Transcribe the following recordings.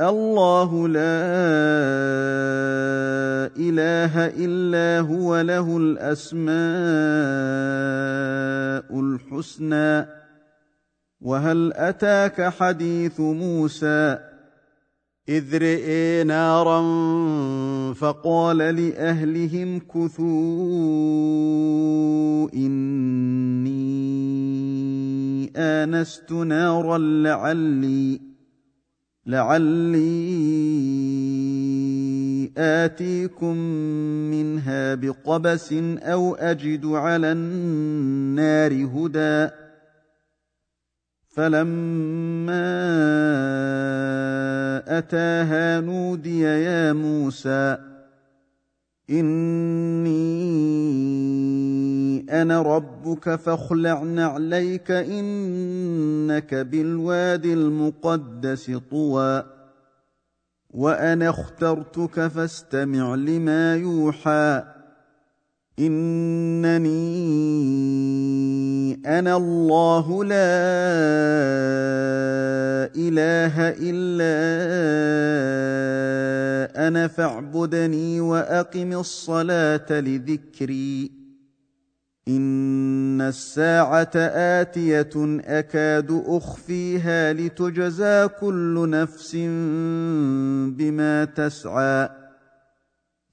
الله لا إله إلا هو له الأسماء الحسنى. وهل أتاك حديث موسى؟ إذ رئي نارا فقال لأهلهم كثوا إني آنست نارا لعلي لعلي اتيكم منها بقبس أو اجد على النار هدى فلما اتاها نودي يا موسى اني أنا ربك فاخلع نعليك انك بالواد المقدس طوى وأنا اخترتك فاستمع لما يوحى إنني أنا الله لا إله إلا أنا فاعبدني وأقم الصلاة لذكري. إن الساعة آتية أكاد أخفيها لتجزى كل نفس بما تسعى.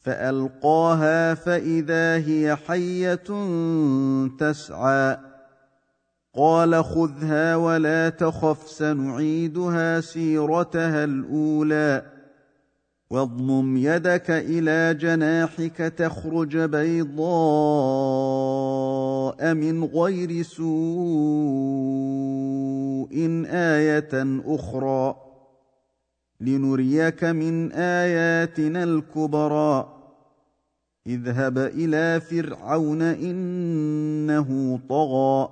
فألقاها فإذا هي حية تسعى. قال خذها ولا تخف سنعيدها سيرتها الأولى. واضمم يدك إلى جناحك تخرج بيضاء من غير سوء آية أخرى. لنريك من آياتنا الكبرى. اذهب إلى فرعون إنه طغى.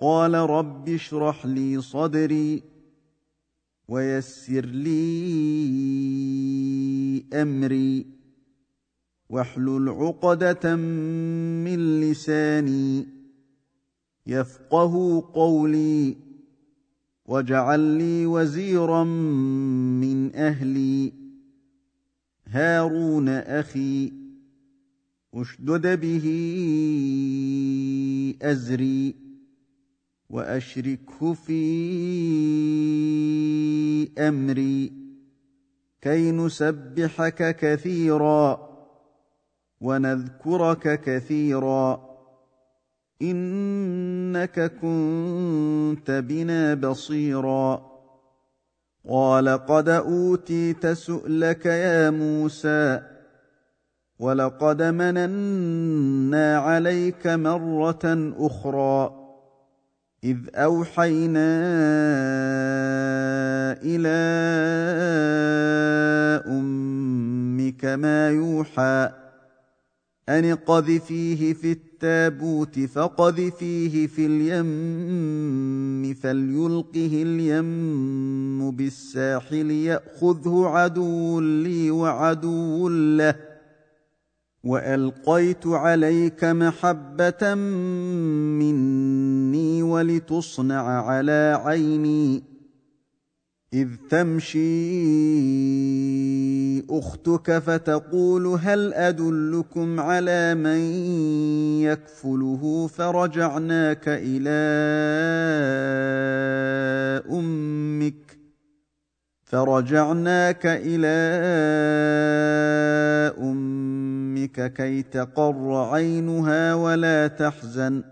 قال رب اشرح لي صدري ويسر لي أمري. واحلل عقدة من لساني يفقه قولي. واجعل لي وزيرا من أهلي هارون أخي اشدد به ازري واشركه في امري كي نسبحك كثيرا ونذكرك كثيرا إنك كنت بنا بصيرا. قال قد أوتيت سؤلك يا موسى ولقد مننا عليك مرة أخرى إذ أوحينا إلى أمك ما يوحى. ان قذفيه في التابوت فقذفيه في اليم فليلقه اليم بالساحل ياخذه عدو لي وعدو له والقيت عليك محبه مني ولتصنع على عيني إذ تمشي أختك فتقول هل أدلكم على من يكفله فرجعناك إلى أمك فرجعناك إلى أمك كي تقر عينها ولا تحزن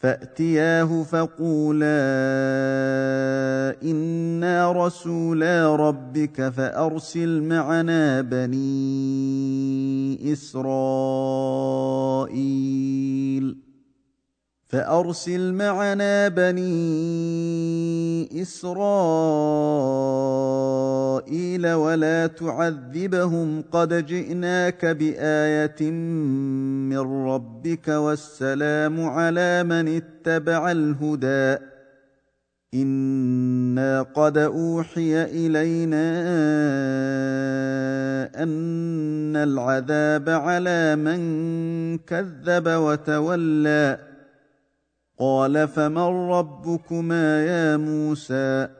فأتياه فقولا إنا رسولا ربك فأرسل معنا بني إسرائيل فأرسل معنا بني إسرائيل ولا تعذبهم قد جئناك بآية من ربك والسلام على من اتبع الهدى. إنا قد أوحي إلينا أن العذاب على من كذب وتولى. قال فمن ربكما يا موسى؟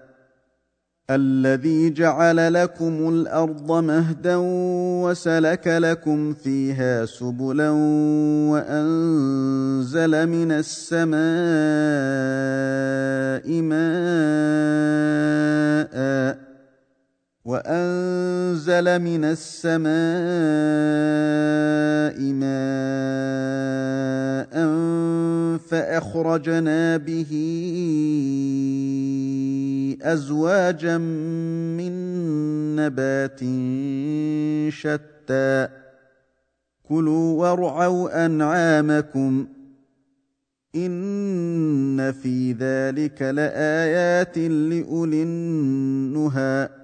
الذي جعل لكم الأرض مهدا وسلك لكم فيها سبلا وأنزل من السماء ماء وانزل من السماء ماء فاخرجنا به ازواجا من نبات شتى كلوا وارعوا انعامكم ان في ذلك لايات لاولي النهى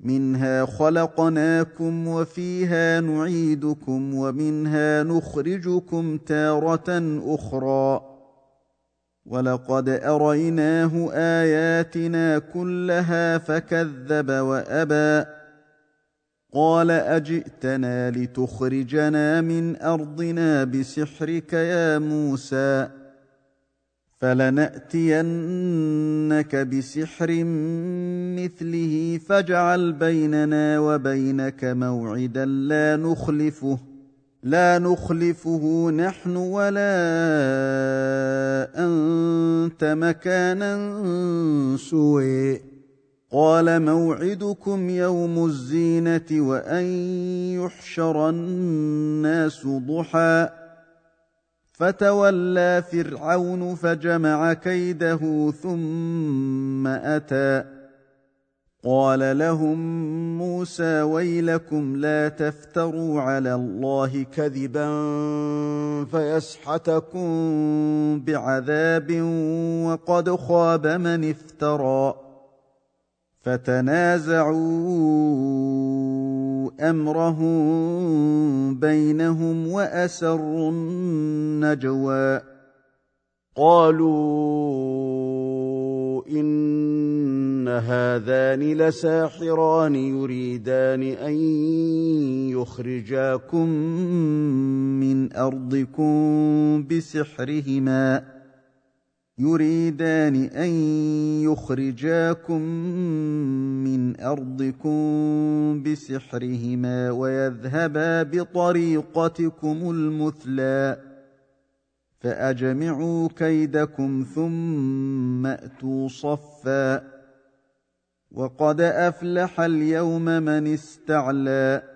منها خلقناكم وفيها نعيدكم ومنها نخرجكم تارة أخرى. ولقد أريناه آياتنا كلها فكذب وأبى. قال أجئتنا لتخرجنا من أرضنا بسحرك يا موسى؟ فلنأتينك بسحر مثله فاجعل بيننا وبينك موعدا لا نخلفه لا نخلفه نحن ولا أنت مكانا سوء قال موعدكم يوم الزينة وأن يحشر الناس ضحى. فتولى فرعون فجمع كيده ثم أتى. قال لهم موسى ويلكم لا تفتروا على الله كذبا فيسحتكم بعذاب وقد خاب من افترى. فتنازعوا امرهم بينهم وأسروا النجوى. قالوا إن هذان لساحران يريدان أن يخرجاكم من أرضكم بسحرهما. يريدان أن يخرجاكم من أرضكم بسحرهما ويذهبا بطريقتكم المثلى فأجمعوا كيدكم ثم أتوا صفا. وقد أفلح اليوم من استعلى.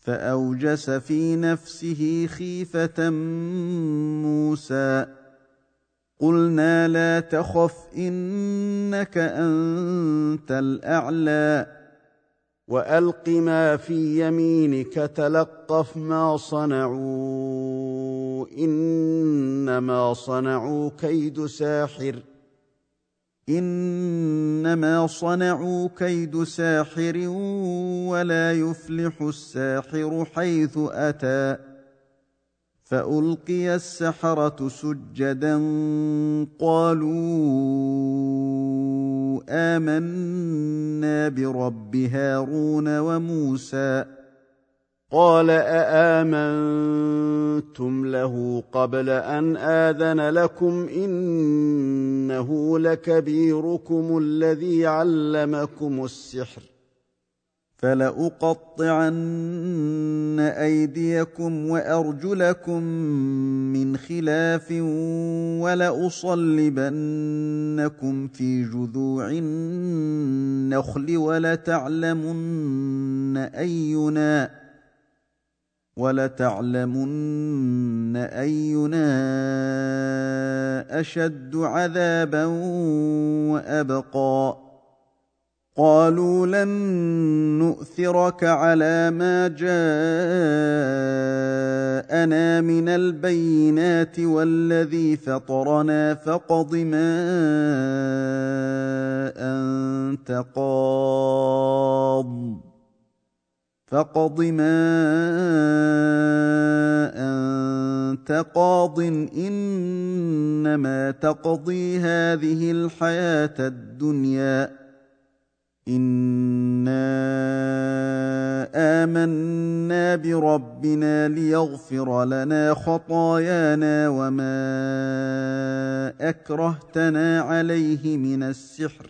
فأوجس في نفسه خيفة موسى. قلنا لا تخف إنك أنت الأعلى. وألق ما في يمينك تلقف ما صنعوا. انما صنعوا كيد ساحر. إنما صنعوا كيد ساحر ولا يفلح الساحر حيث أتى فألقي السحرة سجدا قالوا آمنا برب هارون وموسى قال اامنتم له قبل أن آذن لكم إنه لكبيركم الذي علمكم السحر فلأقطعن أيديكم وأرجلكم من خلاف ولأصلبنكم في جذوع النخل ولتعلمن أينا ولتعلمن أينا أشد عذابا وأبقى. قالوا لن نؤثرك على ما جاءنا من البينات والذي فطرنا فاقض ما أنت قاض. فاقض ما أنت قاض إنما تقضي هذه الحياة الدنيا. إنا آمنا بربنا ليغفر لنا خطايانا وما أكرهتنا عليه من السحر.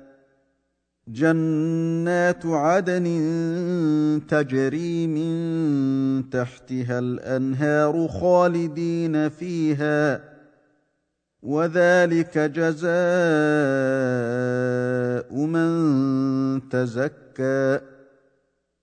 جنات عدن تجري من تحتها الأنهار خالدين فيها وذلك جزاء من تزكى.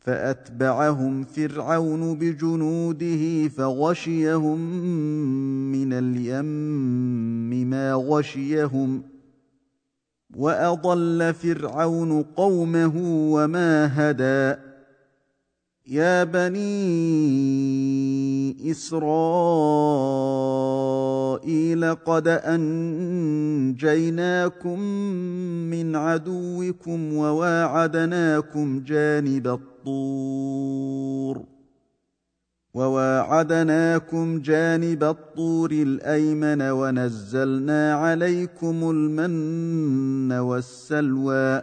فأتبعهم فرعون بجنوده فغشيهم من اليم ما غشيهم وأضل فرعون قومه وما هدى. يا بني إسرائيل قد أنجيناكم من عدوكم وواعدناكم جانب الطور وواعدناكم جانب الطور الأيمن ونزلنا عليكم المن والسلوى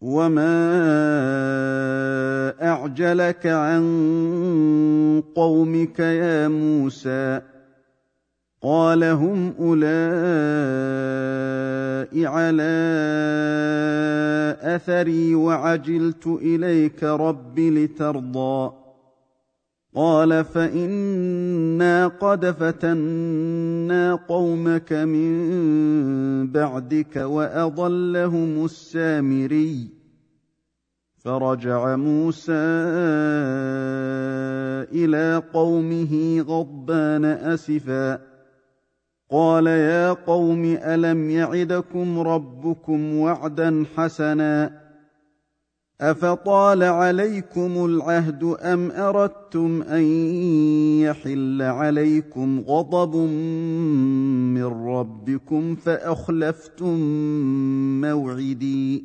وما اعجلك عن قومك يا موسى قال هم اولئك على اثري وعجلت اليك رب لترضى قال فإنا قد فتنا قومك من بعدك وأضلهم السامري. فرجع موسى إلى قومه غضبان أسفا. قال يا قوم ألم يعدكم ربكم وعدا حسنا؟ افطال عليكم العهد ام اردتم ان يحل عليكم غضب من ربكم فاخلفتم موعدي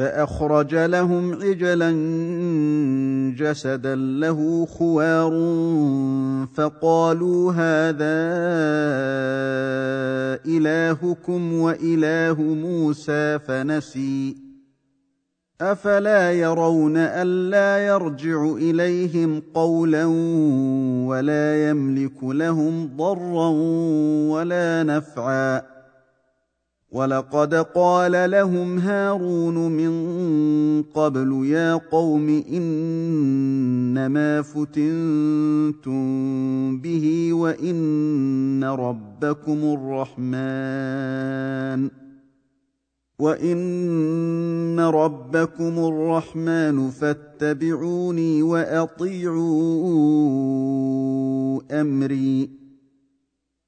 فأخرج لهم عجلا جسدا له خوار فقالوا هذا إلهكم وإله موسى فنسي. أفلا يرون ألا يرجع إليهم قولا ولا يملك لهم ضرا ولا نفعا. ولقد قال لهم هارون من قبل يا قوم إنما فتنتم به وإن ربكم الرحمن وإن ربكم الرحمن فاتبعوني وأطيعوا أمري.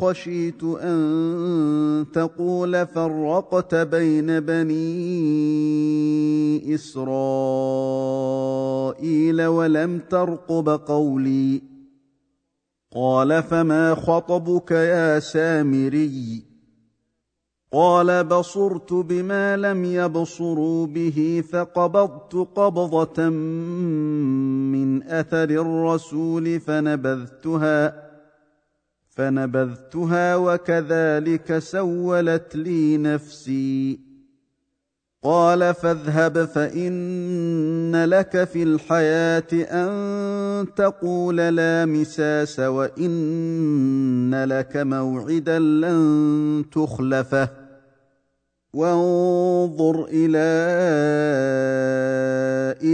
خشيت أن تقول فرقت بين بني إسرائيل ولم ترقب قولي. قال فما خطبك يا سامري؟ قال بصرت بما لم يبصروا به فقبضت قبضة من أثر الرسول فنبذتها. فنبذتها وكذلك سولت لي نفسي. قال فاذهب فإن لك في الحياة أن تقول لا مساس وإن لك موعدا لن تخلفه. وانظر إلى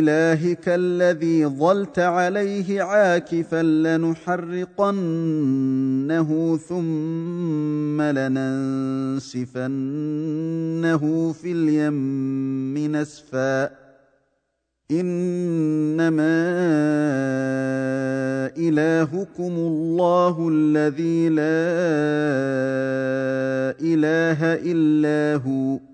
إلهك الذي ظلت عليه عاكفا لنحرقنه ثم لننسفنه في اليم نسفا. إنما إلهكم الله الذي لا إله إلا هو.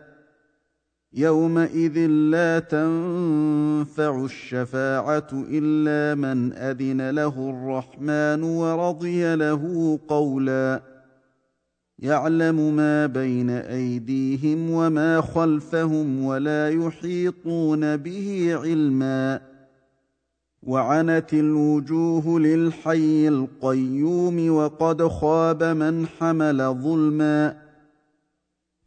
يومئذ لا تنفع الشفاعه الا من اذن له الرحمن ورضي له قولا يعلم ما بين ايديهم وما خلفهم ولا يحيطون به علما وعنت الوجوه للحي القيوم وقد خاب من حمل ظلما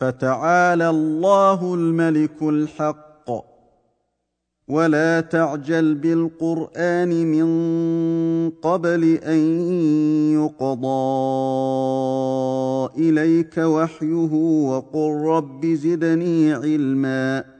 فتعالى الله الملك الحق. ولا تعجل بالقرآن من قبل أن يقضى إليك وحيه وقل رب زدني علما.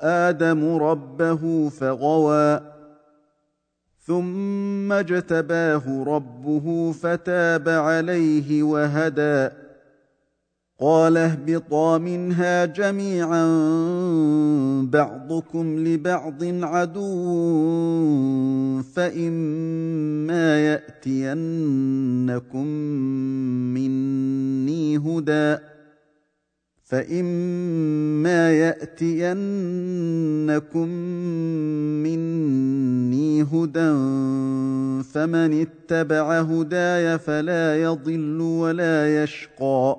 آدم ربه فغوى ثم اجتباه ربه فتاب عليه وهدى. قال اهبطا منها جميعا بعضكم لبعض عدو فإما يأتينكم مني هدى. فإما يأتينكم مني هدى فمن اتبع هداي فلا يضل ولا يشقى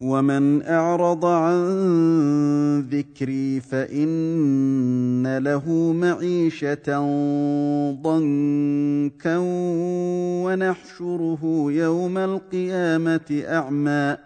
ومن اعرض عن ذكري فان له معيشه ضنكا ونحشره يوم القيامه اعمى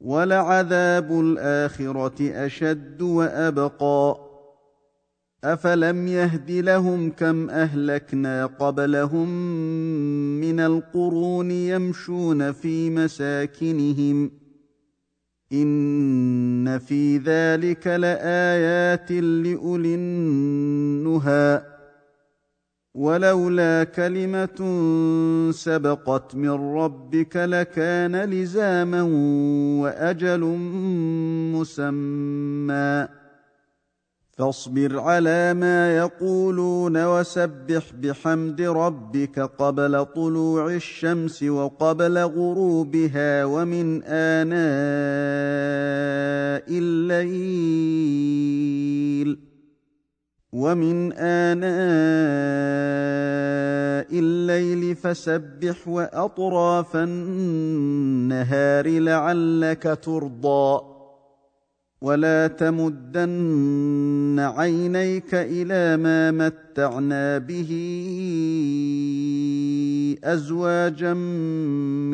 ولعذاب الاخره اشد وابقى افلم يهد لهم كم اهلكنا قبلهم من القرون يمشون في مساكنهم ان في ذلك لايات لاولي النهى ولولا كلمة سبقت من ربك لكان لزاما وأجل مسمى. فاصبر على ما يقولون وسبح بحمد ربك قبل طلوع الشمس وقبل غروبها ومن آناء الليل. ومن اناء الليل فسبح واطراف النهار لعلك ترضى ولا تمدن عينيك إلى ما متعنا به ازواجا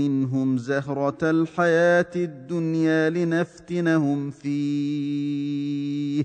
منهم زهره الحياة الدنيا لنفتنهم فيه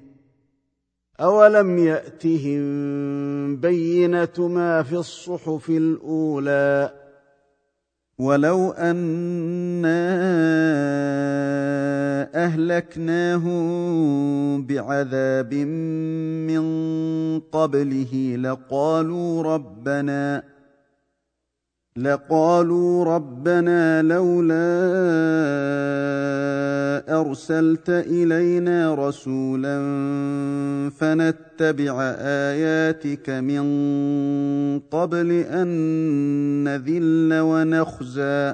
اولم ياتهم بينه ما في الصحف الاولى ولو انا اهلكناهم بعذاب من قبله لقالوا ربنا لقالوا ربنا لولا أرسلت إلينا رسولا فنتبع آياتك من قبل أن نذل ونخزى.